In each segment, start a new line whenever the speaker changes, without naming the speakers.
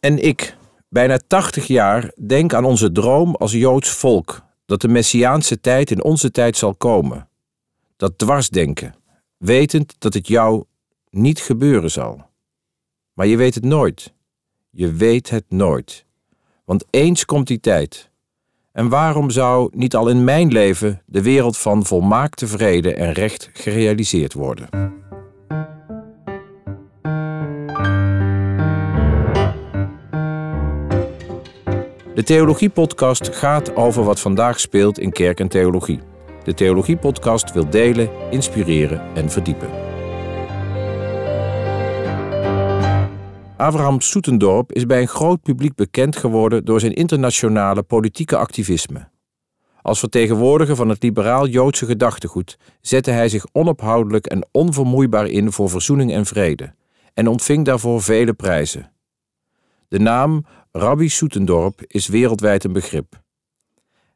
En ik, bijna 80 jaar, denk aan onze droom als Joods volk dat de Messiaanse tijd in onze tijd zal komen. Dat dwarsdenken, wetend dat het jou niet gebeuren zal. Maar je weet het nooit. Je weet het nooit. Want eens komt die tijd. En waarom zou niet al in mijn leven de wereld van volmaakte vrede en recht gerealiseerd worden? De Theologie-podcast gaat over wat vandaag speelt in kerk en theologie. De Theologie-podcast wil delen, inspireren en verdiepen. Abraham Soetendorp is bij een groot publiek bekend geworden door zijn internationale politieke activisme. Als vertegenwoordiger van het liberaal-Joodse gedachtegoed zette hij zich onophoudelijk en onvermoeibaar in voor verzoening en vrede en ontving daarvoor vele prijzen. De naam Rabbi Soetendorp is wereldwijd een begrip.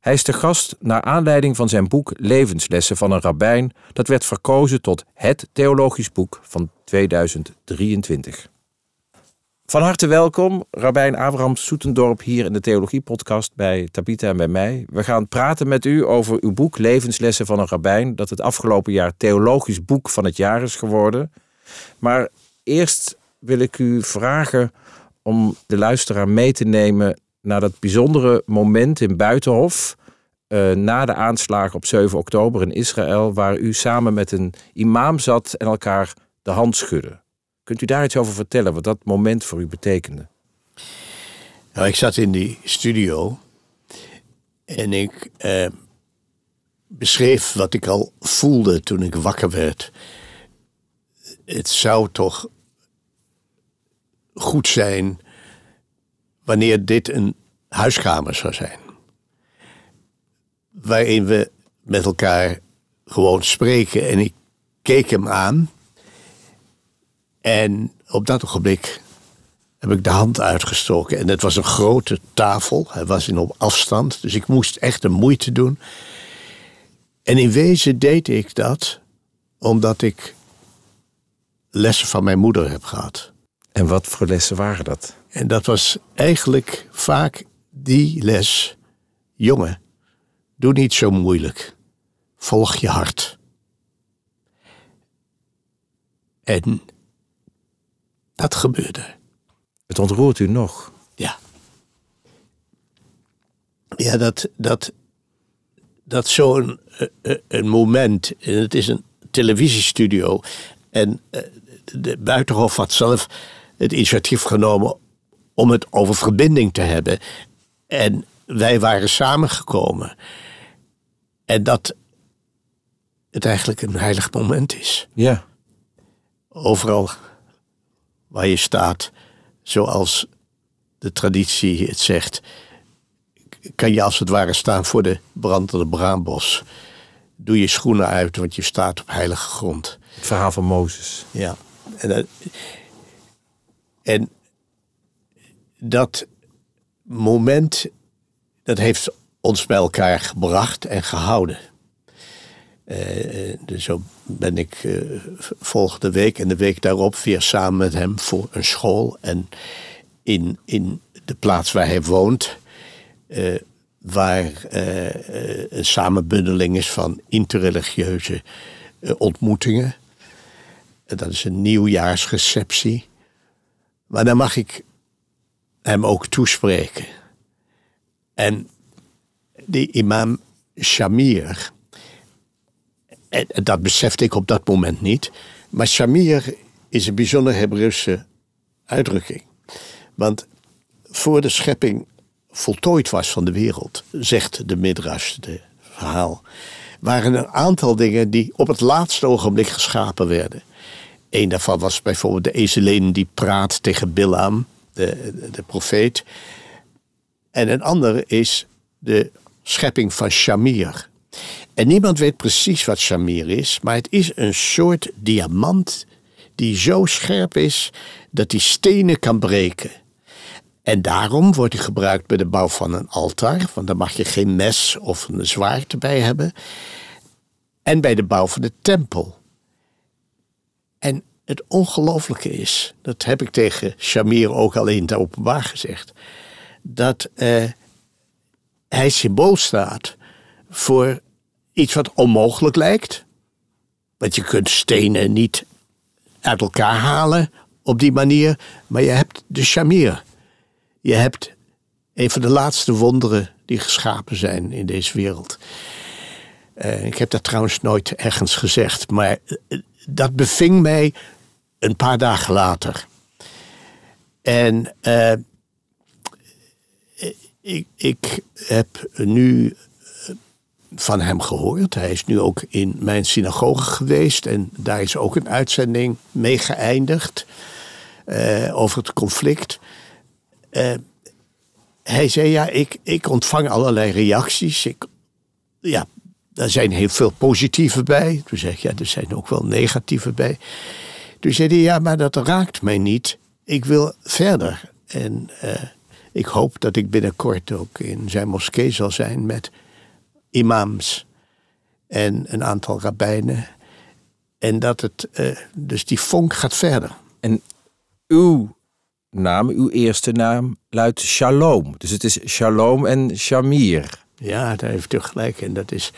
Hij is te gast naar aanleiding van zijn boek Levenslessen van een rabbijn, dat werd verkozen tot het theologisch boek van 2023. Van harte welkom, Rabijn Abraham Soetendorp, hier in de Theologie-podcast bij Tabita en bij mij. We gaan praten met u over uw boek Levenslessen van een rabbijn, dat het afgelopen jaar theologisch boek van het jaar is geworden. Maar eerst wil ik u vragen om de luisteraar mee te nemen naar dat bijzondere moment in Buitenhof. Uh, na de aanslagen op 7 oktober in Israël, waar u samen met een imam zat en elkaar de hand schudde. Kunt u daar iets over vertellen, wat dat moment voor u betekende?
Nou, ik zat in die studio en ik eh, beschreef wat ik al voelde toen ik wakker werd. Het zou toch goed zijn wanneer dit een huiskamer zou zijn. Waarin we met elkaar gewoon spreken. En ik keek hem aan. En op dat ogenblik heb ik de hand uitgestoken. En het was een grote tafel. Hij was in op afstand. Dus ik moest echt een moeite doen. En in wezen deed ik dat omdat ik lessen van mijn moeder heb gehad.
En wat voor lessen waren dat?
En dat was eigenlijk vaak die les. Jongen, doe niet zo moeilijk. Volg je hart. En dat gebeurde.
Het ontroert u nog?
Ja. Ja, dat, dat, dat zo'n uh, een moment, en het is een televisiestudio, en uh, de Buitenhof had zelf het initiatief genomen om het over verbinding te hebben. En wij waren samengekomen. En dat het eigenlijk een heilig moment is.
Ja.
Overal waar je staat, zoals de traditie het zegt, kan je als het ware staan voor de brandende braambos. Doe je schoenen uit, want je staat op heilige grond.
Het verhaal van Mozes.
Ja. En, dat, en dat moment, dat heeft ons bij elkaar gebracht en gehouden. Dus zo ben ik uh, volgende week en de week daarop weer samen met hem voor een school. En in, in de plaats waar hij woont, waar een samenbundeling is van interreligieuze ontmoetingen. dat is een nieuwjaarsreceptie. Maar dan mag ik hem ook toespreken. En die imam Shamir, dat besefte ik op dat moment niet, maar Shamir is een bijzonder Hebreeuwse uitdrukking. Want voor de schepping voltooid was van de wereld, zegt de Midrash, de verhaal, waren een aantal dingen die op het laatste ogenblik geschapen werden. Een daarvan was bijvoorbeeld de ezelin die praat tegen Bilam de, de profeet. En een andere is de schepping van Shamir. En niemand weet precies wat Shamir is, maar het is een soort diamant die zo scherp is dat hij stenen kan breken. En daarom wordt hij gebruikt bij de bouw van een altaar, want daar mag je geen mes of een zwaard bij hebben. En bij de bouw van de tempel. En het ongelooflijke is, dat heb ik tegen Shamir ook al in het openbaar gezegd, dat uh, hij symbool staat voor iets wat onmogelijk lijkt. Want je kunt stenen niet uit elkaar halen op die manier, maar je hebt de Shamir. Je hebt een van de laatste wonderen die geschapen zijn in deze wereld. Uh, ik heb dat trouwens nooit ergens gezegd, maar uh, dat beving mij een paar dagen later. En uh, ik, ik heb nu van hem gehoord. Hij is nu ook in mijn synagoge geweest en daar is ook een uitzending mee geëindigd uh, over het conflict. Hij zei: Ja, ik, ik ontvang allerlei reacties. Ik, ja, daar zijn heel veel positieve bij. Toen zei ik: Ja, er zijn ook wel negatieve bij. Toen zei hij: Ja, maar dat raakt mij niet. Ik wil verder. En uh, ik hoop dat ik binnenkort ook in zijn moskee zal zijn met imams en een aantal rabbijnen. En dat het, uh, dus die vonk gaat verder.
En uw naam, uw eerste naam, luidt Shalom. Dus het is Shalom en Shamir.
Ja, daar heeft u gelijk. En dat is,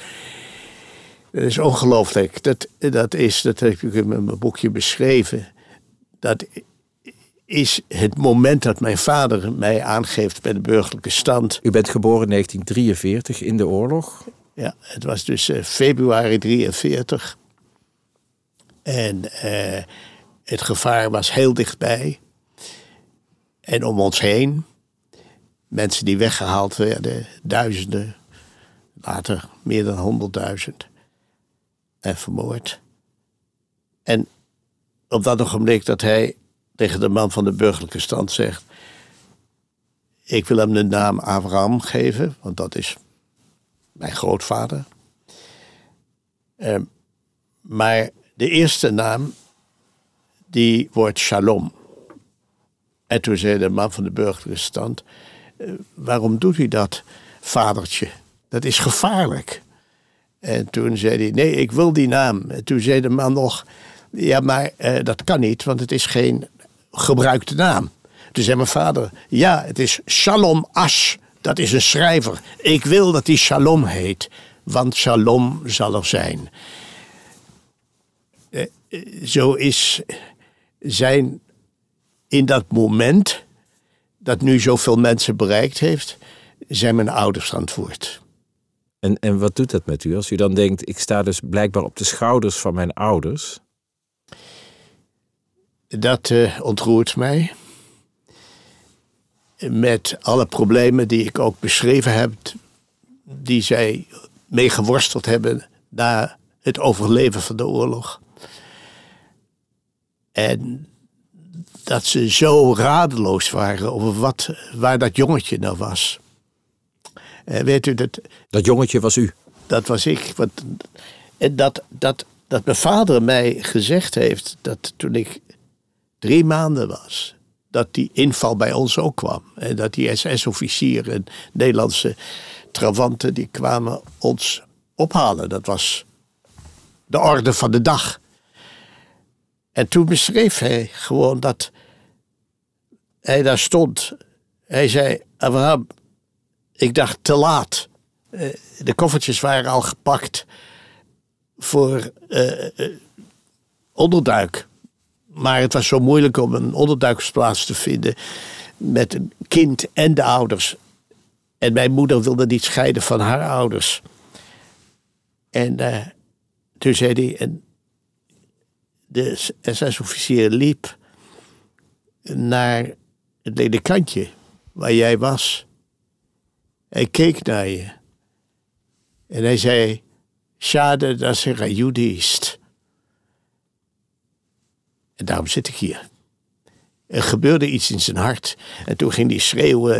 dat is ongelooflijk. Dat, dat is, dat heb ik in mijn boekje beschreven. Dat is het moment dat mijn vader mij aangeeft bij de burgerlijke stand.
U bent geboren in 1943 in de oorlog?
Ja, het was dus uh, februari 43. En uh, het gevaar was heel dichtbij. En om ons heen, mensen die weggehaald werden, duizenden, later meer dan honderdduizend, en vermoord. En op dat ogenblik dat hij tegen de man van de burgerlijke stand zegt: Ik wil hem de naam Abraham geven, want dat is mijn grootvader. Uh, maar de eerste naam, die wordt Shalom. En toen zei de man van de burgerlijke stand: Waarom doet u dat, vadertje? Dat is gevaarlijk. En toen zei hij: Nee, ik wil die naam. En toen zei de man nog: Ja, maar uh, dat kan niet, want het is geen gebruikte naam. Toen zei mijn vader: Ja, het is Shalom Ash. Dat is een schrijver. Ik wil dat hij Shalom heet, want Shalom zal er zijn. Eh, zo is zijn in dat moment dat nu zoveel mensen bereikt heeft, zijn mijn ouders antwoord.
En, en wat doet dat met u als u dan denkt, ik sta dus blijkbaar op de schouders van mijn ouders?
Dat uh, ontroert mij. Met alle problemen die ik ook beschreven heb, die zij mee geworsteld hebben na het overleven van de oorlog. En dat ze zo radeloos waren over wat, waar dat jongetje nou was. En weet u dat.
Dat jongetje was u?
Dat was ik. Want, en dat, dat, dat mijn vader mij gezegd heeft dat toen ik drie maanden was, dat die inval bij ons ook kwam. En dat die SS-officieren en Nederlandse travanten, die kwamen ons ophalen. Dat was de orde van de dag. En toen beschreef hij gewoon dat hij daar stond. Hij zei, Abraham, ik dacht te laat. Eh, de koffertjes waren al gepakt voor uh, onderduik. Maar het was zo moeilijk om een onderduiksplaats te vinden met een kind en de ouders. En mijn moeder wilde niet scheiden van haar ouders. En toen zei hij, en de SS-officier liep naar het ledekantje waar jij was. Hij keek naar je. En hij zei, schade dat ze Judist. En daarom zit ik hier. Er gebeurde iets in zijn hart. En toen ging hij schreeuwen: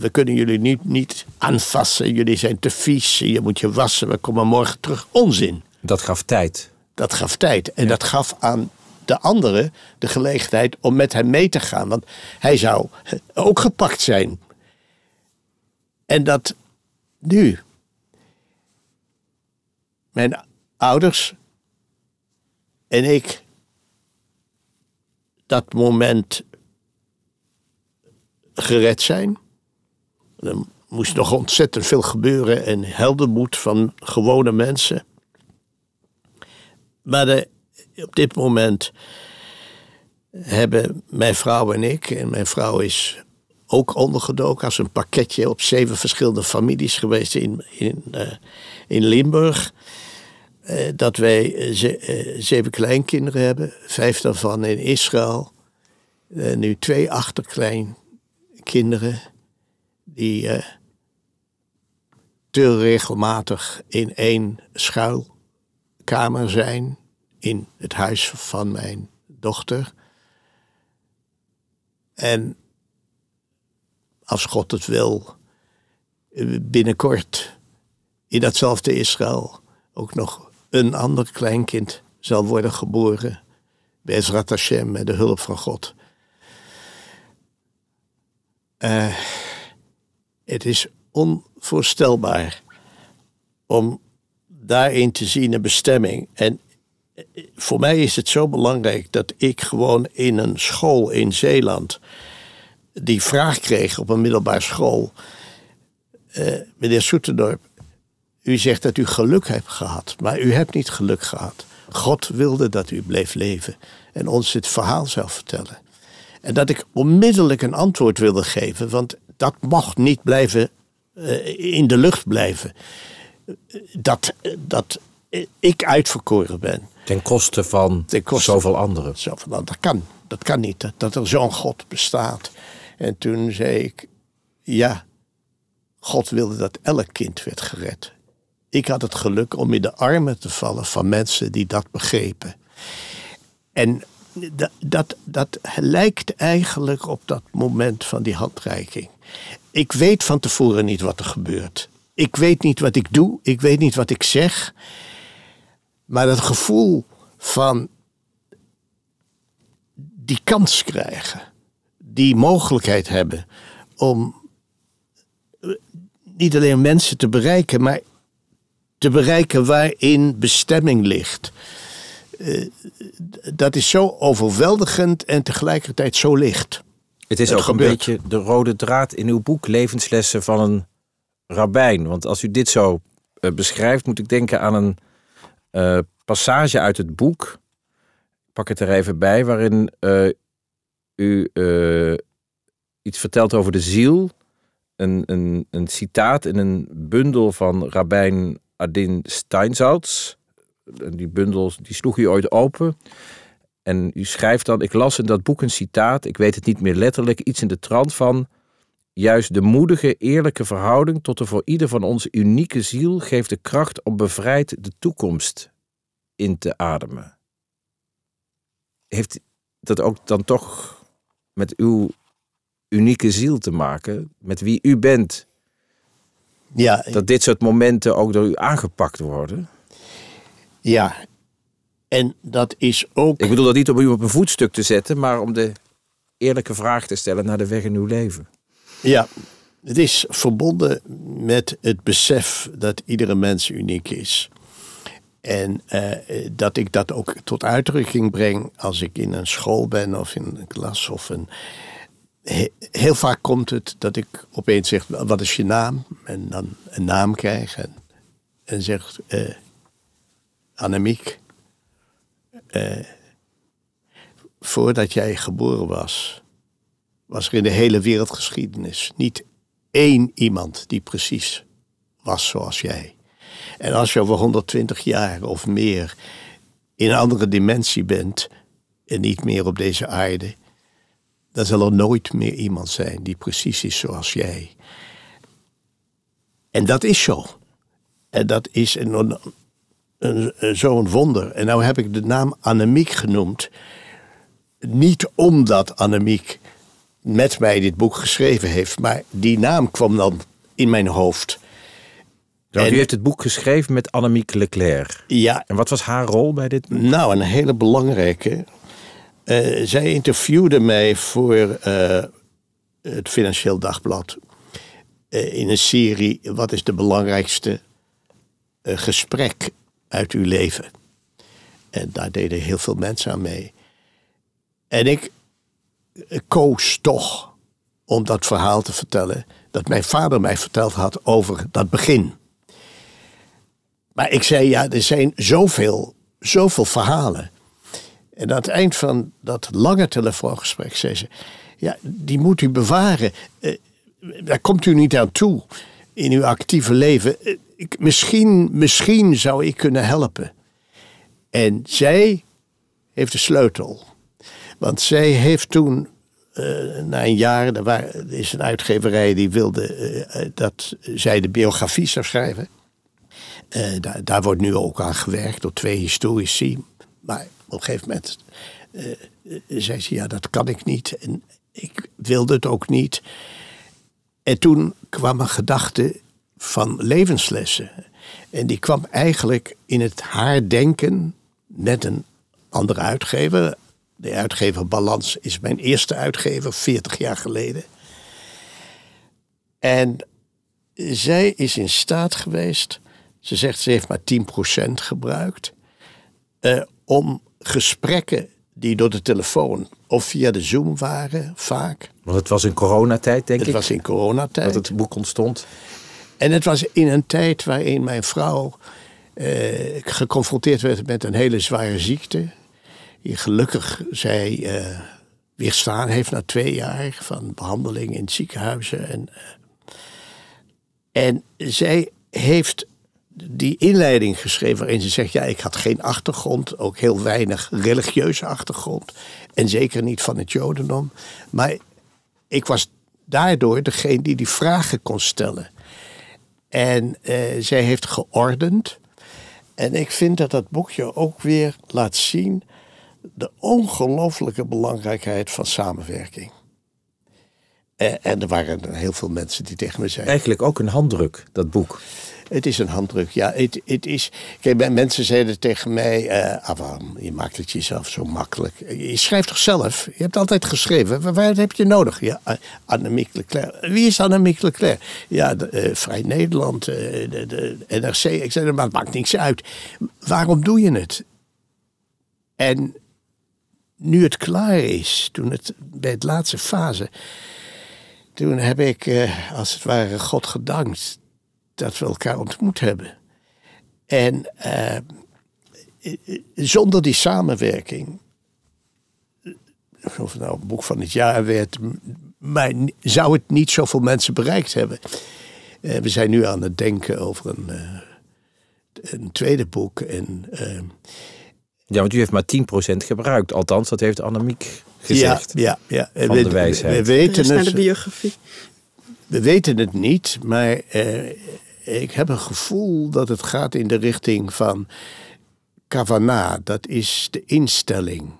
We kunnen jullie niet, niet aanvassen. Jullie zijn te vies. Je moet je wassen. We komen morgen terug. Onzin.
Dat gaf tijd.
Dat gaf tijd. En dat gaf aan de anderen de gelegenheid om met hem mee te gaan. Want hij zou ook gepakt zijn. En dat nu. Mijn ouders en ik dat moment gered zijn. Er moest nog ontzettend veel gebeuren en heldenmoed van gewone mensen. Maar de, op dit moment hebben mijn vrouw en ik, en mijn vrouw is ook ondergedoken als een pakketje op zeven verschillende families geweest in, in, uh, in Limburg. Uh, dat wij ze, uh, zeven kleinkinderen hebben, vijf daarvan in Israël. nu twee achterkleinkinderen die te regelmatig in één schuilkamer zijn in het huis van mijn dochter. En als God het wil, binnenkort in datzelfde Israël ook nog een ander kleinkind zal worden geboren. Bezrat Hashem, met de hulp van God. Uh, het is onvoorstelbaar om daarin te zien een bestemming. En voor mij is het zo belangrijk dat ik gewoon in een school in Zeeland die vraag kreeg op een middelbare school. Uh, meneer Soetendorp, u zegt dat u geluk hebt gehad, maar u hebt niet geluk gehad. God wilde dat u bleef leven en ons dit verhaal zou vertellen. En dat ik onmiddellijk een antwoord wilde geven, want dat mocht niet blijven uh, in de lucht blijven. Dat, dat ik uitverkoren ben.
Ten koste van Ten koste, zoveel anderen.
Zoveel, dat, kan, dat kan niet, dat, dat er zo'n God bestaat. En toen zei ik, ja, God wilde dat elk kind werd gered. Ik had het geluk om in de armen te vallen van mensen die dat begrepen. En dat, dat, dat lijkt eigenlijk op dat moment van die handreiking. Ik weet van tevoren niet wat er gebeurt. Ik weet niet wat ik doe, ik weet niet wat ik zeg. Maar dat gevoel van die kans krijgen die mogelijkheid hebben om eh, niet alleen mensen te bereiken, maar te bereiken waarin bestemming ligt. Uh, dat is zo overweldigend en tegelijkertijd zo licht.
Het is ook een beetje de rode draad in uw boek Levenslessen van een rabbijn. Want als u dit zo uh, beschrijft, moet ik denken aan een uh, passage uit het boek. Ik pak het er even bij, waarin u uh, iets vertelt over de ziel. Een, een, een citaat in een bundel van Rabijn Adin Steinsaltz. Die bundel die sloeg u ooit open. En u schrijft dan, ik las in dat boek een citaat, ik weet het niet meer letterlijk, iets in de trant van, juist de moedige, eerlijke verhouding tot de voor ieder van ons unieke ziel geeft de kracht om bevrijd de toekomst in te ademen. Heeft dat ook dan toch met uw unieke ziel te maken, met wie u bent. Ja, dat dit soort momenten ook door u aangepakt worden.
Ja, en dat is ook.
Ik bedoel dat niet om u op een voetstuk te zetten, maar om de eerlijke vraag te stellen naar de weg in uw leven.
Ja, het is verbonden met het besef dat iedere mens uniek is. En uh, dat ik dat ook tot uitdrukking breng als ik in een school ben of in een klas. Of een... Heel vaak komt het dat ik opeens zeg, wat is je naam? En dan een naam krijg en, en zegt, uh, Annemiek, voordat jij geboren was, was er in de hele wereldgeschiedenis niet één iemand die precies was zoals jij. En als je over 120 jaar of meer in een andere dimensie bent en niet meer op deze aarde, dan zal er nooit meer iemand zijn die precies is zoals jij. En dat is zo. En dat is een, een, zo'n wonder. En nou heb ik de naam Annemiek genoemd. Niet omdat Annemiek met mij dit boek geschreven heeft, maar die naam kwam dan in mijn hoofd.
Nou, u heeft het boek geschreven met Annemiek Leclerc.
Ja.
En wat was haar rol bij dit boek?
Nou, een hele belangrijke. Uh, zij interviewde mij voor uh, het Financieel Dagblad. Uh, in een serie Wat is de belangrijkste gesprek uit uw leven? En daar deden heel veel mensen aan mee. En ik koos toch om dat verhaal te vertellen dat mijn vader mij verteld had over dat begin. Maar ik zei, ja, er zijn zoveel, zoveel verhalen. En aan het eind van dat lange telefoongesprek zei ze, ja, die moet u bewaren. Eh, daar komt u niet aan toe in uw actieve leven. Eh, ik, misschien, misschien zou ik kunnen helpen. En zij heeft de sleutel. Want zij heeft toen, uh, na een jaar, er, waar, is een uitgeverij die wilde uh, dat zij de biografie zou schrijven. Daar, daar, wordt nu ook aan gewerkt door twee historici. Maar op een gegeven moment zei ze, ja, dat kan ik niet. En ik wilde het ook niet. En toen kwam een gedachte van levenslessen. En die kwam eigenlijk in het haar denken met een andere uitgever. De uitgever Balans is mijn eerste uitgever, 40 jaar geleden. En zij is in staat geweest, ze zegt ze heeft maar 10% gebruikt, uh, om gesprekken die door de telefoon of via de Zoom waren, vaak.
Want het was in coronatijd, denk
ik. Het was in coronatijd.
Dat het boek ontstond.
En het was in een tijd waarin mijn vrouw eh, geconfronteerd werd met een hele zware ziekte. Die gelukkig zij eh, weerstaan heeft na twee jaar van behandeling in ziekenhuizen. En, uh, en zij heeft die inleiding geschreven waarin ze zegt: Ja, ik had geen achtergrond, ook heel weinig religieuze achtergrond. En zeker niet van het Jodendom. Maar ik was daardoor degene die die vragen kon stellen. En uh, zij heeft geordend. En ik vind dat dat boekje ook weer laat zien de ongelooflijke belangrijkheid van samenwerking. En er waren heel veel mensen die tegen me zeiden.
Eigenlijk ook een handdruk, dat boek.
Het is een handdruk, ja. Het, het is, kijk, mensen zeiden tegen mij, uh, ah, je maakt het jezelf zo makkelijk. Je schrijft toch zelf? Je hebt altijd geschreven. Waar, heb je nodig? Ja, Annemiek Leclerc. Wie is Annemiek Leclerc? Ja, de, uh, Vrij Nederland, de, de, NRC. Ik zei, maar het maakt niks uit. Waarom doe je het? En nu het klaar is, toen het bij het laatste fase, toen heb ik als het ware God gedankt dat we elkaar ontmoet hebben. En uh, zonder die samenwerking, of het nou boek van het jaar werd, zou het niet zoveel mensen bereikt hebben. We zijn nu aan het denken over een, een tweede boek. En,
ja, want u heeft maar 10% gebruikt. Althans, dat heeft Annemiek gezegd.
Ja, ja,
ja. Van we, de wijsheid.
We, weten het, naar de biografie.
We weten het niet, maar ik heb een gevoel dat het gaat in de richting van kavana. Dat is de instelling.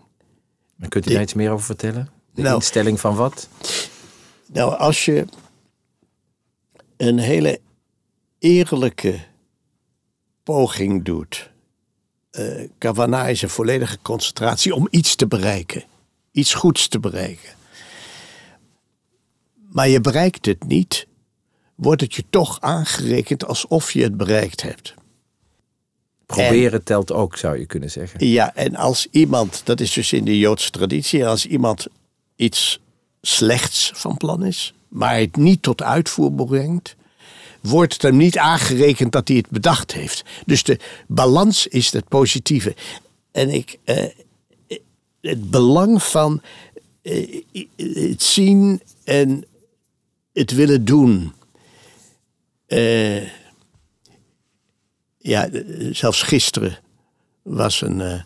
Maar kunt u daar iets meer over vertellen? De nou, instelling van wat?
Nou, als je een hele eerlijke poging doet. Uh, kavana is een volledige concentratie om iets te bereiken. Iets goeds te bereiken. Maar je bereikt het niet wordt het je toch aangerekend alsof je het bereikt hebt.
Proberen telt ook, zou je kunnen zeggen.
Ja, en als iemand, dat is dus in de Joodse traditie, als iemand iets slechts van plan is, maar het niet tot uitvoer brengt, wordt hem niet aangerekend dat hij het bedacht heeft. Dus de balans is het positieve. En ik, eh, het belang van eh, het zien en het willen doen uh, ja, zelfs gisteren was een, uh,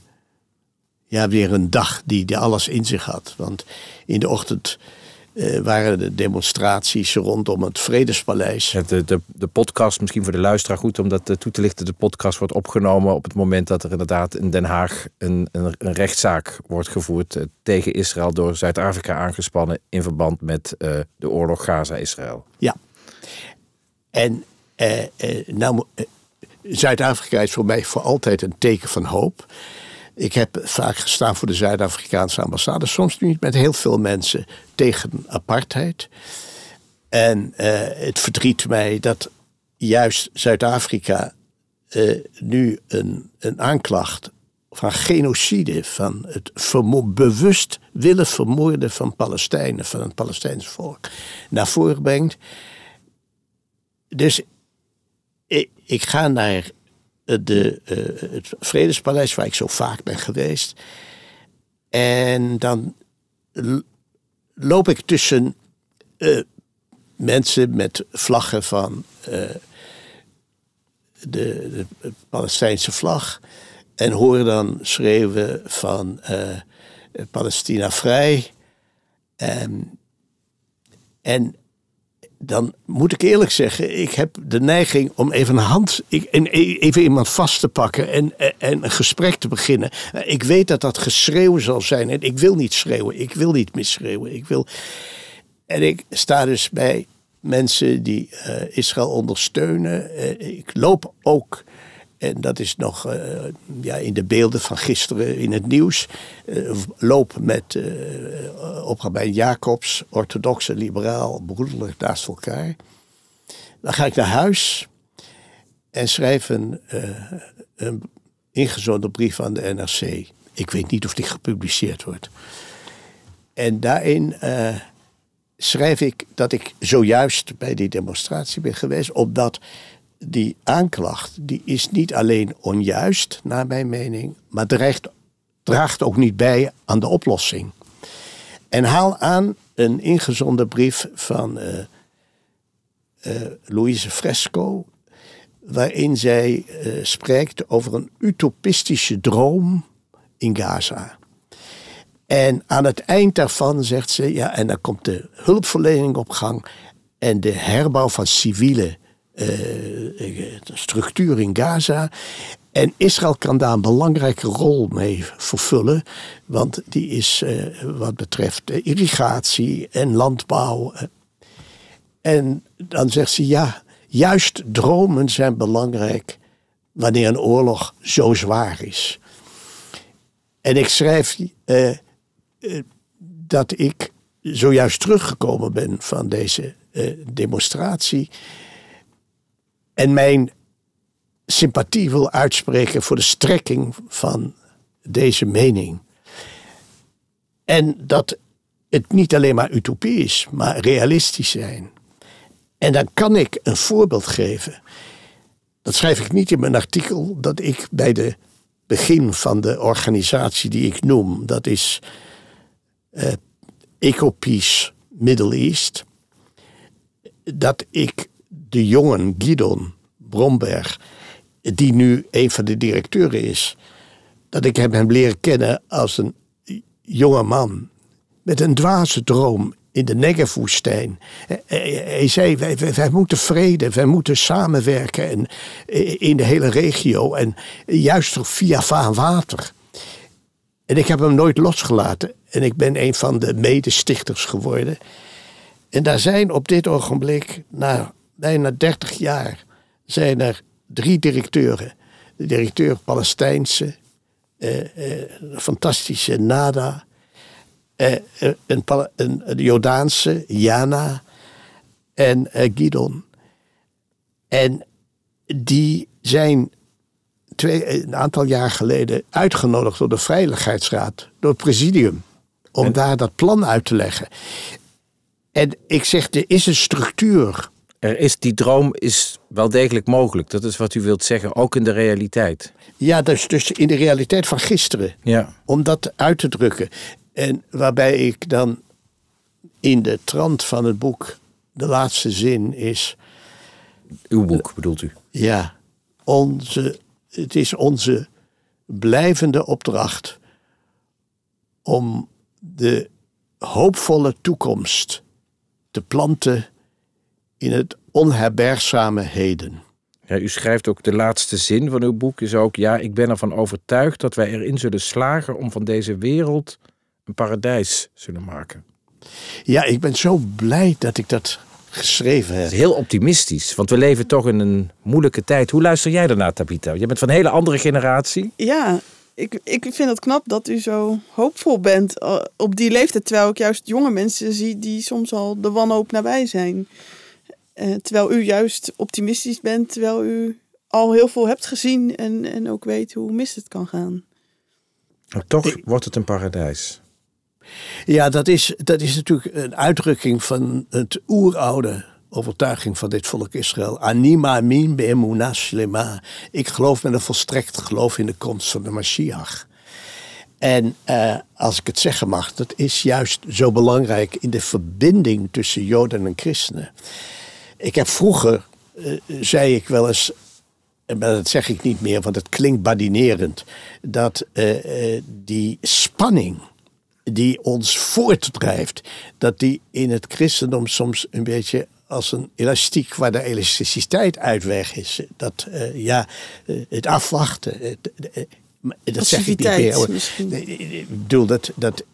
ja, weer een dag die, die alles in zich had. Want in de ochtend uh, waren de demonstraties rondom het Vredespaleis.
De, de, de podcast, misschien voor de luisteraar goed om dat toe te lichten. De podcast wordt opgenomen op het moment dat er inderdaad in Den Haag een, een, een rechtszaak wordt gevoerd tegen Israël door Zuid-Afrika aangespannen in verband met de oorlog Gaza-Israël.
Ja, en eh, eh, nou, eh, Zuid-Afrika is voor mij voor altijd een teken van hoop. Ik heb vaak gestaan voor de Zuid-Afrikaanse ambassade, soms niet met heel veel mensen tegen apartheid. En uh, het verdriet mij dat juist Zuid-Afrika uh, nu een, een aanklacht van genocide, van het bewust willen vermoorden van Palestijnen, van het Palestijnse volk, naar voren brengt. Dus ik, ik ga naar de, uh, het Vredespaleis, waar ik zo vaak ben geweest. En dan loop ik tussen uh, mensen met vlaggen van uh, de, Palestijnse vlag. En hoor dan schreeuwen van Palestina vrij. Um, en dan moet ik eerlijk zeggen, ik heb de neiging om even een hand, ik, even iemand vast te pakken en, en een gesprek te beginnen. Ik weet dat dat geschreeuw zal zijn en ik wil niet schreeuwen, ik wil niet misschreeuwen. Ik wil... En ik sta dus bij mensen die uh, Israël ondersteunen. Uh, ik loop ook en dat is nog uh, ja, in de beelden van gisteren in het nieuws. Uh, loop met uh, op Rabijn Jacobs, orthodoxe, liberaal, broederlijk naast elkaar. Dan ga ik naar huis en schrijf een, een ingezonden brief aan de NRC. Ik weet niet of die gepubliceerd wordt. En daarin schrijf ik dat ik zojuist bij die demonstratie ben geweest, omdat die aanklacht die is niet alleen onjuist, naar mijn mening, maar draagt ook niet bij aan de oplossing. En haal aan een ingezonden brief van uh, uh, Louise Fresco, waarin zij uh, spreekt over een utopistische droom in Gaza. En aan het eind daarvan zegt ze, ja, en dan komt de hulpverlening op gang en de herbouw van civiele structuur in Gaza. En Israël kan daar een belangrijke rol mee vervullen. Want die is uh, wat betreft irrigatie en landbouw. En dan zegt ze ja, juist dromen zijn belangrijk wanneer een oorlog zo zwaar is. En ik schrijf dat ik zojuist teruggekomen ben van deze demonstratie en mijn sympathie wil uitspreken voor de strekking van deze mening. En dat het niet alleen maar utopie is, maar realistisch zijn. En dan kan ik een voorbeeld geven. Dat schrijf ik niet in mijn artikel, dat ik bij de begin van de organisatie die ik noem, dat is uh, Ecopeace Middle East, dat ik de jongen Gidon Bromberg, die nu een van de directeuren is, dat ik hem leren kennen als een jonge man met een dwaze droom in de Negev-woestijn. Hij zei, wij, moeten vrede, wij moeten samenwerken en, in de hele regio en juist via vaan water. En ik heb hem nooit losgelaten en ik ben een van de medestichters geworden. En daar zijn op dit ogenblik, na bijna 30 jaar zijn er drie directeuren. De directeur Palestijnse, eh, eh, fantastische Nada, eh, eh een, een, een, Jordaanse, Jana en eh, Gidon. En die zijn twee, een aantal jaar geleden uitgenodigd door de Veiligheidsraad, door het presidium, om daar dat plan uit te leggen. En ik zeg, er is een structuur
er is, die droom is wel degelijk mogelijk. Dat is wat u wilt zeggen, ook in de realiteit.
Ja, dus, dus in de realiteit van gisteren. Ja. Om dat uit te drukken. En waarbij ik dan in de trant van het boek, de laatste zin is.
Uw boek bedoelt u?
Ja, onze, het is onze blijvende opdracht om de hoopvolle toekomst te planten in het onherbergzame heden.
Ja, u schrijft ook de laatste zin van uw boek is ook... ja, ik ben ervan overtuigd dat wij erin zullen slagen... om van deze wereld een paradijs zullen maken.
Ja, ik ben zo blij dat ik dat geschreven heb.
heel optimistisch, want we leven toch in een moeilijke tijd. Hoe luister jij daarnaar, Tabita? Je bent van een hele andere generatie.
Ja, ik, ik vind het knap dat u zo hoopvol bent eh, op die leeftijd. Terwijl ik juist jonge mensen zie die soms al de wanhoop nabij zijn. Uh, terwijl u juist optimistisch bent, terwijl u al heel veel hebt gezien en, en ook weet hoe mis het kan gaan.
En toch wordt het een paradijs.
Ja, dat is, dat is natuurlijk een uitdrukking van het oeroude overtuiging van dit volk Israël. Anima min be'emuna shlema. Ik geloof met een volstrekt geloof in de komst van de Mashiach. En uh, als ik het zeggen mag, dat is juist zo belangrijk in de verbinding tussen Joden en christenen. Ik heb vroeger, uh, zei ik wel eens, maar dat zeg ik niet meer, want het klinkt badinerend, dat uh, die spanning die ons voortdrijft, dat die in het christendom soms een beetje als een elastiek waar de elasticiteit uit weg is. Dat, uh, ja, het afwachten. Dat zeg ik niet meer. Ik bedoel dat. dat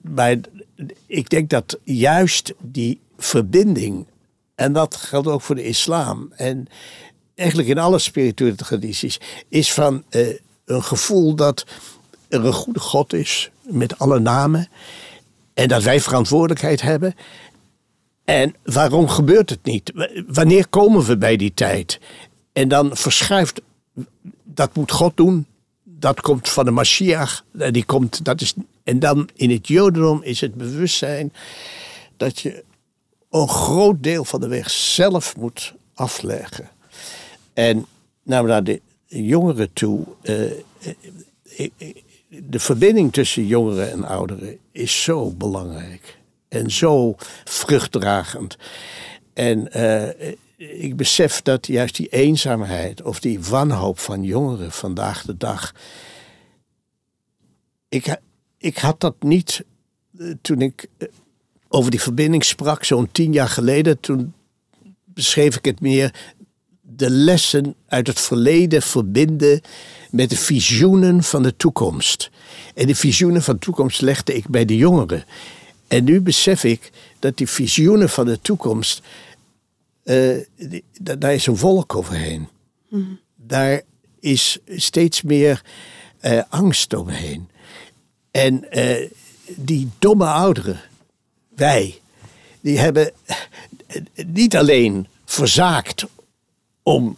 maar ik denk dat juist die verbinding, en dat geldt ook voor de islam, en eigenlijk in alle spirituele tradities, is van een gevoel dat er een goede God is met alle namen. En dat wij verantwoordelijkheid hebben. En waarom gebeurt het niet? Wanneer komen we bij die tijd? En dan verschuift, dat moet God doen. Dat komt van de Mashiach. Die komt, dat is, en dan in het Jodendom is het bewustzijn dat je een groot deel van de weg zelf moet afleggen. En nou, naar de jongeren toe. Uh, de verbinding tussen jongeren en ouderen is zo belangrijk en zo vruchtdragend. En ik besef dat juist die eenzaamheid of die wanhoop van jongeren vandaag de dag. Ik, ik had dat niet toen ik over die verbinding sprak, zo'n tien jaar geleden. Toen beschreef ik het meer de lessen uit het verleden verbinden met de visioenen van de toekomst. En de visioenen van de toekomst legde ik bij de jongeren. En nu besef ik dat die visioenen van de toekomst, uh, die, daar is een wolk overheen. Mm. Daar is steeds meer uh, angst omheen. En uh, die domme ouderen, wij, die hebben niet alleen verzaakt om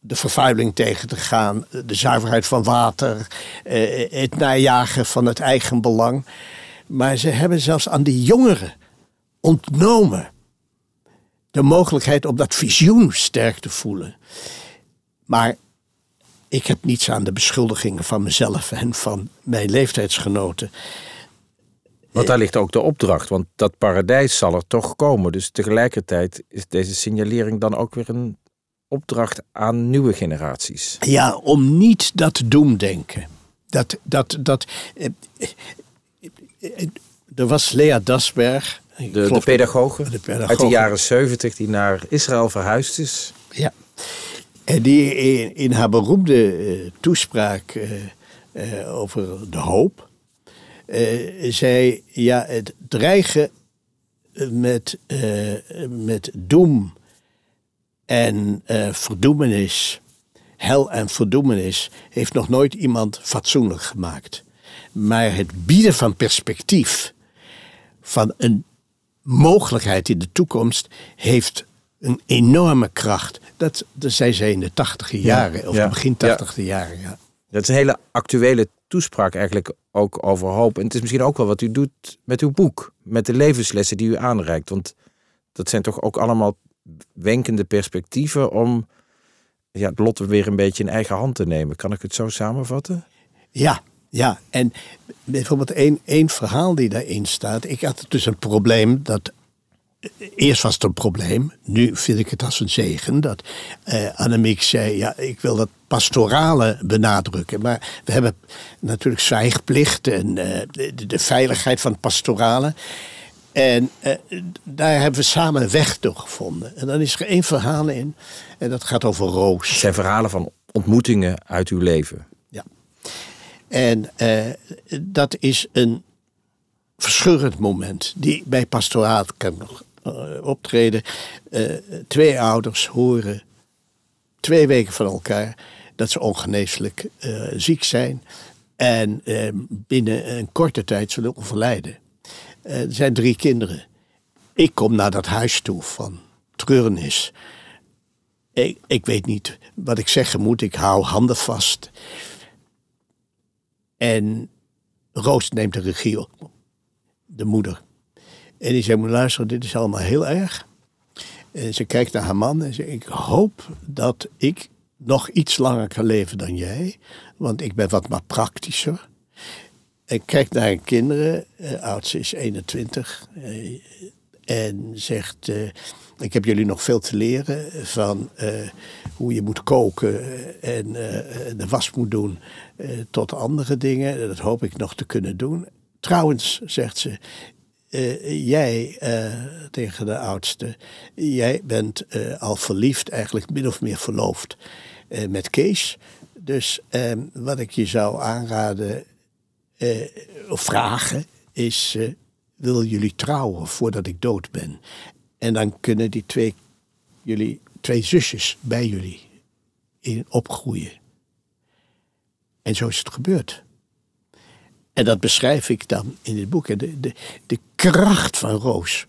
de vervuiling tegen te gaan, de zuiverheid van water, het najagen van het eigen belang. Maar ze hebben zelfs aan de jongeren ontnomen de mogelijkheid om dat visioen sterk te voelen. Maar ik heb niets aan de beschuldigingen van mezelf en van mijn leeftijdsgenoten.
Want daar ligt ook de opdracht, want dat paradijs zal er toch komen. Dus tegelijkertijd is deze signalering dan ook weer een opdracht aan nieuwe generaties.
Ja, om niet dat doemdenken. Dat, dat, dat, eh, er was Lea Dasberg.
De, de, pedagoge, de pedagoge uit de jaren 70 die naar Israël verhuisd is.
Ja. En die in, in haar beroemde uh, toespraak uh, uh, over de hoop zei: ja, het dreigen met, met doem en verdoemenis, hel en verdoemenis, heeft nog nooit iemand fatsoenlijk gemaakt. Maar het bieden van perspectief, van een mogelijkheid in de toekomst, heeft een enorme kracht. Dat, dat zei ze in de tachtige jaren, ja, of ja, begin tachtige ja. jaren. Ja.
Dat is een hele actuele toespraak eigenlijk ook over hoop. En het is misschien ook wel wat u doet met uw boek, met de levenslessen die u aanreikt. Want dat zijn toch ook allemaal wenkende perspectieven om ja, het lot weer een beetje in eigen hand te nemen. Kan ik het zo samenvatten?
Ja, ja, en bijvoorbeeld één, één verhaal die daarin staat. Ik had dus een probleem dat. Eerst was het een probleem, nu vind ik het als een zegen. Dat uh, Annemiek zei: Ja, ik wil dat pastorale benadrukken. Maar we hebben natuurlijk zwijgplicht en uh, de, de, veiligheid van het pastorale. En uh, daar hebben we samen een weg door gevonden. En dan is er één verhaal in, en dat gaat over Roos.
Het zijn verhalen van ontmoetingen uit uw leven.
En uh, dat is een verscheurend moment die bij pastoraat kan nog optreden. Uh, twee ouders horen twee weken van elkaar dat ze ongeneeslijk ziek zijn en binnen een korte tijd zullen overlijden. er zijn drie kinderen. Ik kom naar dat huis toe van treurnis. Ik, ik weet niet wat ik zeggen moet. Ik hou handen vast. En Roos neemt de regie op. De moeder. En die zegt, moet luisteren, dit is allemaal heel erg. En ze kijkt naar haar man en zegt, ik hoop dat ik nog iets langer kan leven dan jij. Want ik ben wat maar praktischer. En kijkt naar haar kinderen. Uh, oudste is 21. Uh, en zegt, uh, ik heb jullie nog veel te leren van hoe je moet koken en de was moet doen tot andere dingen. Dat hoop ik nog te kunnen doen. Trouwens, zegt ze, jij tegen de oudste, jij bent al verliefd, eigenlijk min of meer verloofd met Kees. Dus ehm, wat ik je zou aanraden of vragen is, willen jullie trouwen voordat ik dood ben? En dan kunnen die twee, jullie, twee zusjes bij jullie in opgroeien. En zo is het gebeurd. En dat beschrijf ik dan in het boek. De, de, de kracht van Roos.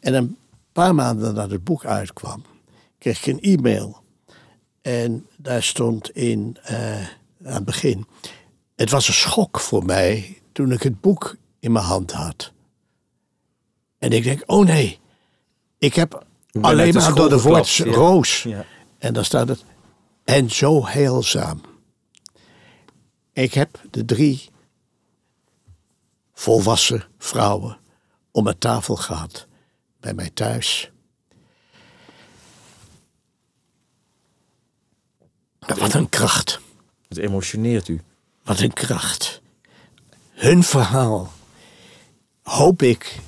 En een paar maanden nadat het boek uitkwam, kreeg ik een e-mail. En daar stond in, uh, aan het begin. Het was een schok voor mij toen ik het boek in mijn hand had. En ik denk, oh nee, ik heb alleen maar door de woord ja. roos. Ja. En dan staat het, en zo heelzaam. Ik heb de drie volwassen vrouwen om mijn tafel gehad bij mij thuis. Wat een kracht.
Het emotioneert u.
Wat een kracht. Hun verhaal hoop ik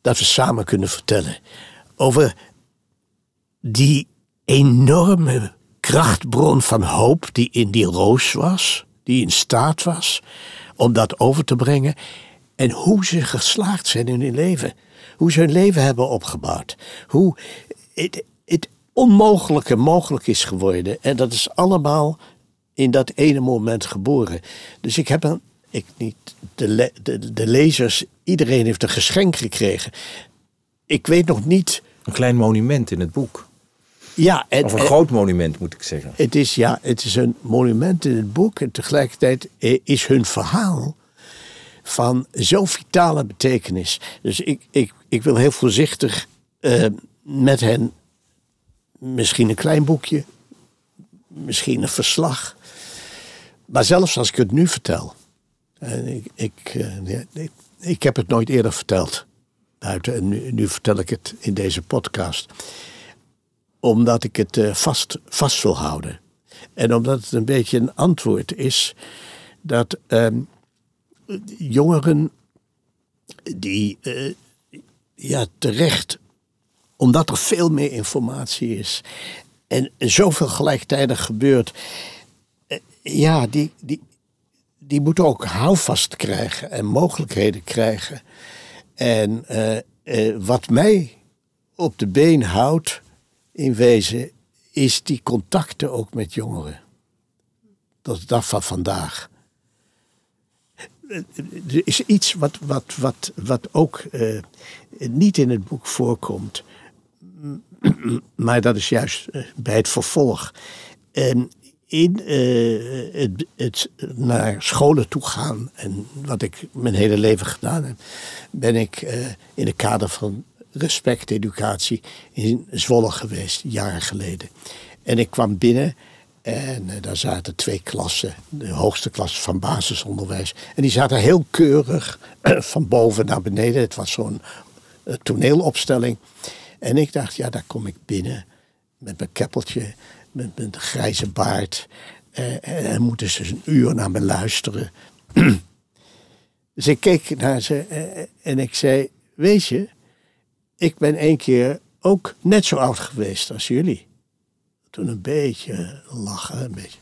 dat we samen kunnen vertellen over die enorme krachtbron van hoop die in die roos was, die in staat was om dat over te brengen en hoe ze geslaagd zijn in hun leven. Hoe ze hun leven hebben opgebouwd. Hoe het, het onmogelijke mogelijk is geworden. En dat is allemaal in dat ene moment geboren. Dus ik heb een, ik niet, de, de, de lezers, iedereen heeft een geschenk gekregen. Ik weet nog niet.
Een klein monument in het boek.
Ja,
of een groot monument moet ik zeggen.
Het is, ja, het is een monument in het boek en tegelijkertijd is hun verhaal van zo vitale betekenis. Dus ik, ik, ik wil heel voorzichtig uh, met hen misschien een klein boekje, misschien een verslag. Maar zelfs als ik het nu vertel. En ik, ik, uh, ik, heb het nooit eerder verteld. En nu, vertel ik het in deze podcast. Omdat ik het uh, vast, vast wil houden. En omdat het een beetje een antwoord is dat uh, jongeren die uh, ja, terecht, omdat er veel meer informatie is en zoveel gelijktijdig gebeurt, uh, ja, die, die, die moeten ook houvast krijgen en mogelijkheden krijgen. En uh, wat mij op de been houdt, in wezen, is die contacten ook met jongeren. Dat is dag van vandaag er is iets wat, wat, wat, wat ook uh, niet in het boek voorkomt. Maar dat is juist uh, bij het vervolg. En in uh, het, het, naar scholen toe gaan, en wat ik mijn hele leven gedaan heb, ben ik in het kader van respecteducatie in Zwolle geweest, jaren geleden. En ik kwam binnen en uh, daar zaten twee klassen, de hoogste klasse van basisonderwijs. En die zaten heel keurig van boven naar beneden. Het was zo'n uh, toneelopstelling. En ik dacht, ja, daar kom ik binnen met mijn keppeltje, met mijn grijze baard. Uh, en moeten ze een uur naar me luisteren. dus ik keek naar ze en ik zei, weet je, ik ben één keer ook net zo oud geweest als jullie toen een beetje lachen. Een beetje.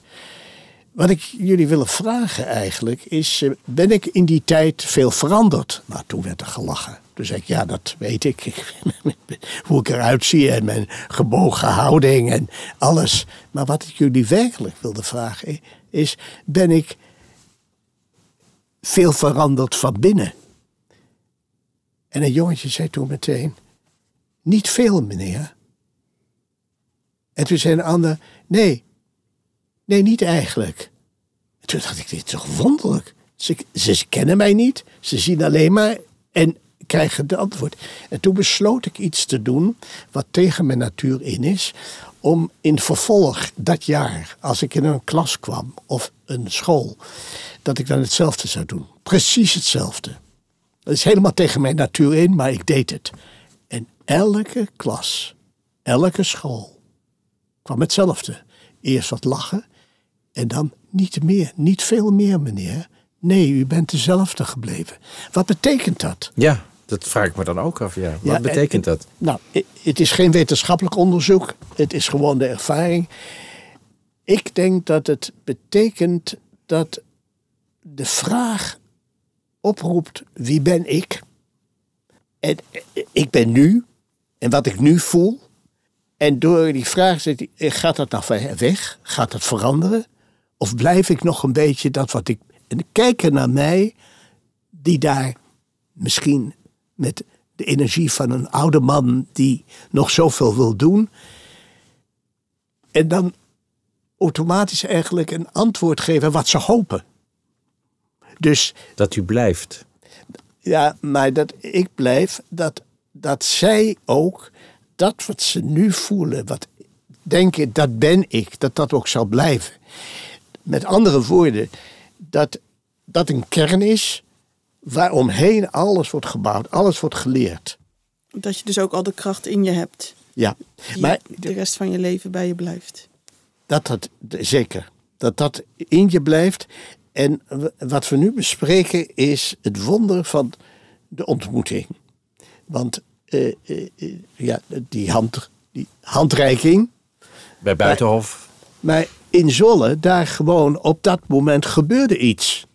Wat ik jullie wil vragen eigenlijk is, eh, ben ik in die tijd veel veranderd? Nou, toen werd er gelachen. Toen zei ik, ja, dat weet ik. Hoe ik eruit zie en mijn gebogen houding en alles. Maar wat ik jullie werkelijk wilde vragen is, ben ik veel veranderd van binnen? En een jongetje zei toen meteen, niet veel meneer. En toen zei een ander, nee, nee, niet eigenlijk. En toen dacht ik, dit is toch wonderlijk. Ze, ze kennen mij niet, ze zien alleen maar en krijgen de antwoord. En toen besloot ik iets te doen wat tegen mijn natuur in is. Om in vervolg dat jaar, als ik in een klas kwam of een school, dat ik dan hetzelfde zou doen. Precies hetzelfde. Dat is helemaal tegen mijn natuur in, maar ik deed het. En elke klas, elke school kwam hetzelfde. Eerst wat lachen en dan niet meer, niet veel meer, meneer. Nee, u bent dezelfde gebleven. Wat betekent dat?
Ja, dat vraag ik me dan ook af. Ja. Wat
Ja,
betekent
en-
dat?
Nou, het is geen wetenschappelijk onderzoek. Het is gewoon de ervaring. Ik denk dat het betekent dat de vraag oproept: wie ben ik? En eh, ik ben nu. En wat ik nu voel. En door die vraag zit hij, eh, gaat dat nou weg? Gaat dat veranderen? Of blijf ik nog een beetje dat wat ik. En kijken naar mij, die daar misschien met de energie van een oude man die nog zoveel wil doen. En dan automatisch eigenlijk een antwoord geven wat ze hopen. Dus
Dat u blijft.
ja, maar dat ik blijf, dat, dat zij ook dat wat ze nu voelen, wat denken, dat ben ik, dat dat ook zal blijven. Met andere woorden, dat dat een kern is waaromheen alles wordt gebouwd, alles wordt geleerd.
Dat je dus ook al de kracht in je hebt.
Ja, maar
de rest van je leven bij je blijft.
dat dat zeker, dat dat in je blijft. En wat we nu bespreken is het wonder van de ontmoeting. Want ja, die, hand, die handreiking,
Bij Buitenhof.
maar in Zolle, daar gewoon op dat moment gebeurde iets.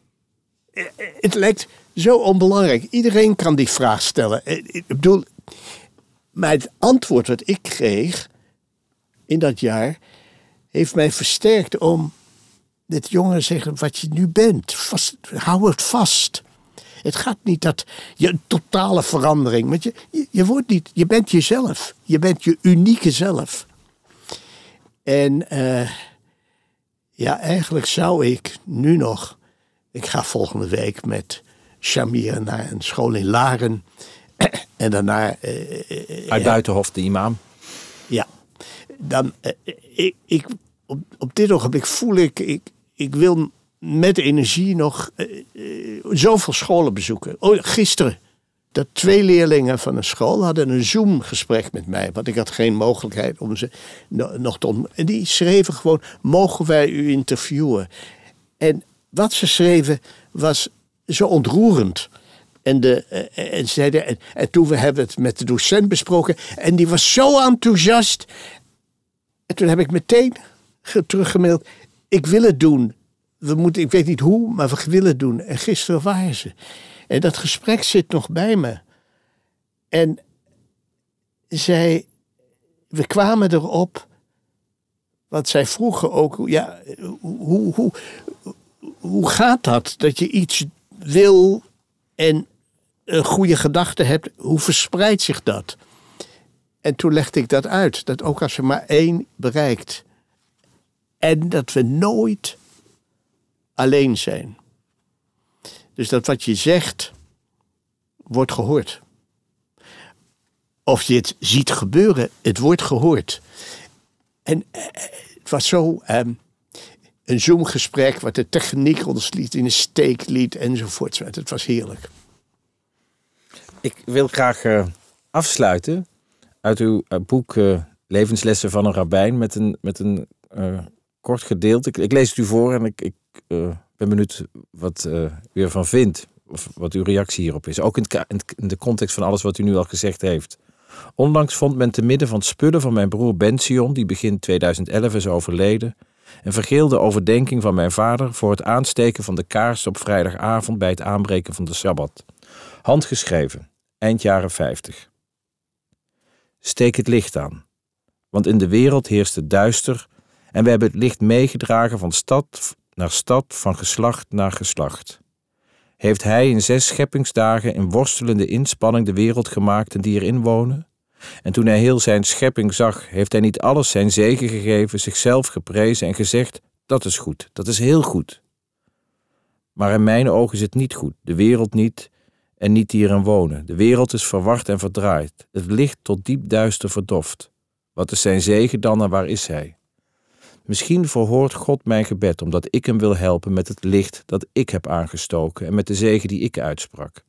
Eh, eh, Het lijkt zo onbelangrijk. Iedereen kan die vraag stellen. Eh, Ik bedoel, maar het antwoord wat ik kreeg in dat jaar heeft mij versterkt om dit jongen zeggen wat je nu bent. Vast, hou het vast. Het gaat niet dat je een totale verandering, want je, je, je wordt niet, je bent jezelf. Je bent je unieke zelf. En eh, ja, eigenlijk zou ik nu nog. Ik ga volgende week met Shamir naar een school in Laren. En daarna, eh, eh,
Uit Buitenhof, de imam.
ja. Dan, ik, ik, op, op dit ogenblik voel ik, ik, ik wil met energie nog eh, eh, zoveel scholen bezoeken. Oh, gisteren, dat twee leerlingen van een school hadden een Zoom-gesprek met mij. Want ik had geen mogelijkheid om ze no- nog te ontmoeten. En die schreven gewoon, mogen wij u interviewen? En wat ze schreven was zo ontroerend. En, de, eh, en, zeiden, en, en toen we hebben het met de docent besproken. En die was zo enthousiast. En toen heb ik meteen ge- teruggemaild. Ik wil het doen. We moeten, ik weet niet hoe, maar we willen het doen. En gisteren waren ze. En dat gesprek zit nog bij me. En zij, we kwamen erop. Want zij vroegen ook, ja, hoe, hoe, hoe gaat dat? Dat je iets wil en een goede gedachte hebt, hoe verspreidt zich dat? En toen legde ik dat uit, dat ook als je maar één bereikt. En dat we nooit alleen zijn. Dus dat wat je zegt, wordt gehoord. Of je het ziet gebeuren, het wordt gehoord. En eh, het was zo ehm, een Zoom-gesprek, wat de techniek ons liet, in een steek liet enzovoort. Het was heerlijk.
Ik wil graag eh, afsluiten uit uw eh, boek Levenslessen van een Rabbijn met een, met een kort gedeelte. Ik, ik lees het u voor en ik, ik eh, ben benieuwd wat eh, u ervan vindt. Of wat uw reactie hierop is. Ook in, in de context van alles wat u nu al gezegd heeft. Onlangs vond men te midden van spullen van mijn broer Bension, die begin 2011 is overleden, een vergeelde overdenking van mijn vader voor het aansteken van de kaars op vrijdagavond bij het aanbreken van de Sabbat. Handgeschreven, eind jaren 50. Steek het licht aan, want in de wereld heerst het duister en we hebben het licht meegedragen van stad naar stad, van geslacht naar geslacht. Heeft Hij in zes scheppingsdagen in worstelende inspanning de wereld gemaakt en die erin wonen? En toen Hij heel zijn schepping zag, heeft Hij niet alles zijn zegen gegeven, zichzelf geprezen en gezegd: Dat is goed, dat is heel goed. Maar in mijn ogen is het niet goed, de wereld niet en niet die erin wonen. De wereld is verward en verdraaid. Het licht tot diep duister verdoft. Wat is zijn zegen dan en waar is hij? Misschien verhoort God mijn gebed omdat ik hem wil helpen met het licht dat ik heb aangestoken en met de zegen die ik uitsprak.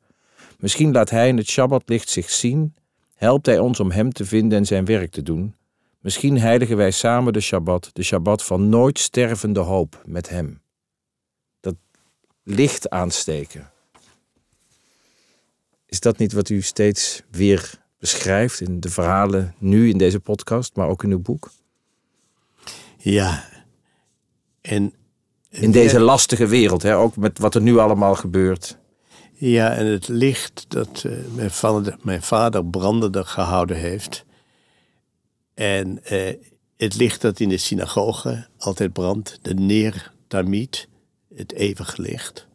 Misschien laat hij in het Shabbatlicht zich zien, helpt hij ons om hem te vinden en zijn werk te doen. Misschien heiligen wij samen de Shabbat, de Shabbat van nooit stervende hoop met hem. Dat licht aansteken. Is dat niet wat u steeds weer beschrijft in de verhalen nu in deze podcast, maar ook in uw boek?
Ja. En,
in deze lastige wereld, hè? ook met wat er nu allemaal gebeurt.
Ja, en het licht dat uh, mijn, vader, mijn vader brandende gehouden heeft. En uh, het licht dat in de synagoge altijd brandt, de neer tamiet, het eeuwige licht.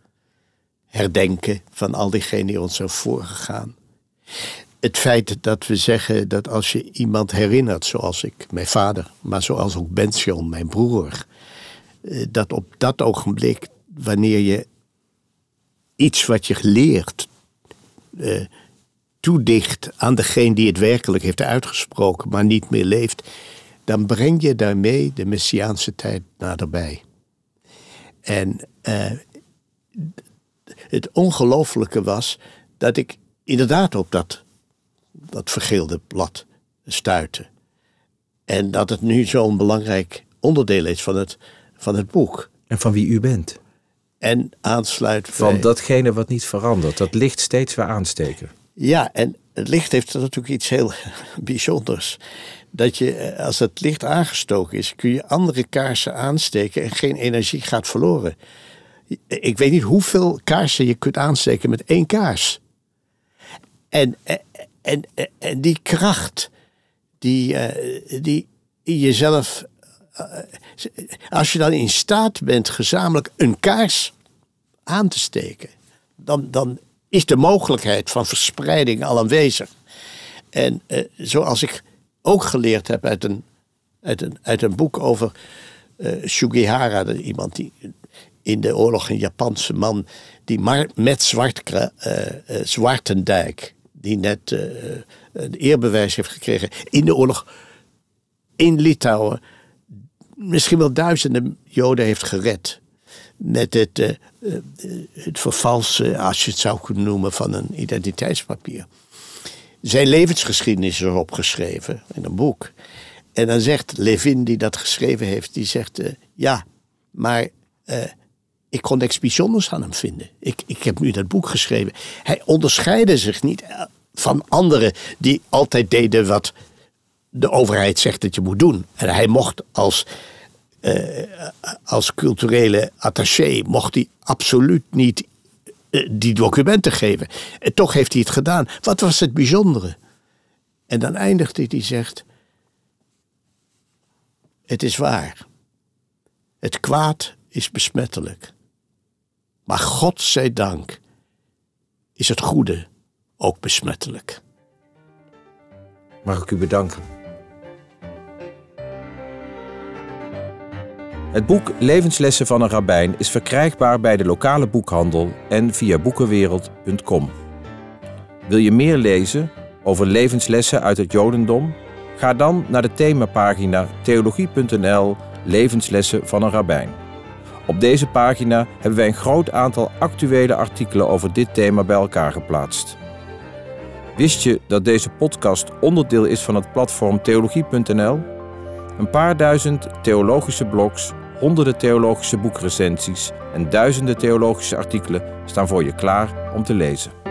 Herdenken van al diegenen die ons zijn voorgegaan. Het feit dat we zeggen dat als je iemand herinnert, zoals ik, mijn vader, maar zoals ook Bension, mijn broer, uh, dat op dat ogenblik, wanneer je iets wat je leert uh, toedicht aan degene die het werkelijk heeft uitgesproken, maar niet meer leeft, dan breng je daarmee de Messiaanse tijd naderbij. En uh, het ongelofelijke was dat ik inderdaad op dat, dat vergeelde blad stuitte. En dat het nu zo'n belangrijk onderdeel is van het, van het boek.
En van wie u bent
en aansluit
Van datgene wat niet verandert, dat licht steeds weer aansteken.
Ja, en het licht heeft natuurlijk iets heel bijzonders. Dat je, eh, als het licht aangestoken is, kun je andere kaarsen aansteken en geen energie gaat verloren. Ik weet niet hoeveel kaarsen je kunt aansteken met één kaars. En, eh, en, en, die kracht die, uh, die jezelf als je dan in staat bent gezamenlijk een kaars aan te steken, dan, dan is de mogelijkheid van verspreiding al aanwezig. En eh, zoals ik ook geleerd heb uit een, uit een, uit een boek over Shugihara, iemand die in de oorlog een Japanse man, die met Zwart, Zwartendijk, die net een eerbewijs heeft gekregen in de oorlog in Litouwen, misschien wel duizenden Joden heeft gered. Met het, uh, het vervalsen, als je het zou kunnen noemen, van een identiteitspapier. Zijn levensgeschiedenis is erop geschreven in een boek. En dan zegt Levin, die dat geschreven heeft, die zegt: Ja, maar ik kon niks bijzonders aan hem vinden. Ik, ik heb nu dat boek geschreven. Hij onderscheidde zich niet van anderen die altijd deden wat de overheid zegt dat je moet doen. En hij mocht als, uh, als culturele attaché, mocht hij absoluut niet uh, die documenten geven. En toch heeft hij het gedaan. Wat was het bijzondere? En dan eindigt hij, die zegt, het is waar. Het kwaad is besmettelijk. Maar God zij dank is het goede ook besmettelijk.
Mag ik u bedanken? Het boek Levenslessen van een rabbijn is verkrijgbaar bij de lokale boekhandel en via boekenwereld.com. Wil je meer lezen over levenslessen uit het Jodendom? Ga dan naar de themapagina theologie.nl Levenslessen van een rabbijn. Op deze pagina hebben wij een groot aantal actuele artikelen over dit thema bij elkaar geplaatst. Wist je dat deze podcast onderdeel is van het platform theologie.nl? Een paar duizend theologische blogs honderden theologische boekrecensies en duizenden theologische artikelen staan voor je klaar om te lezen.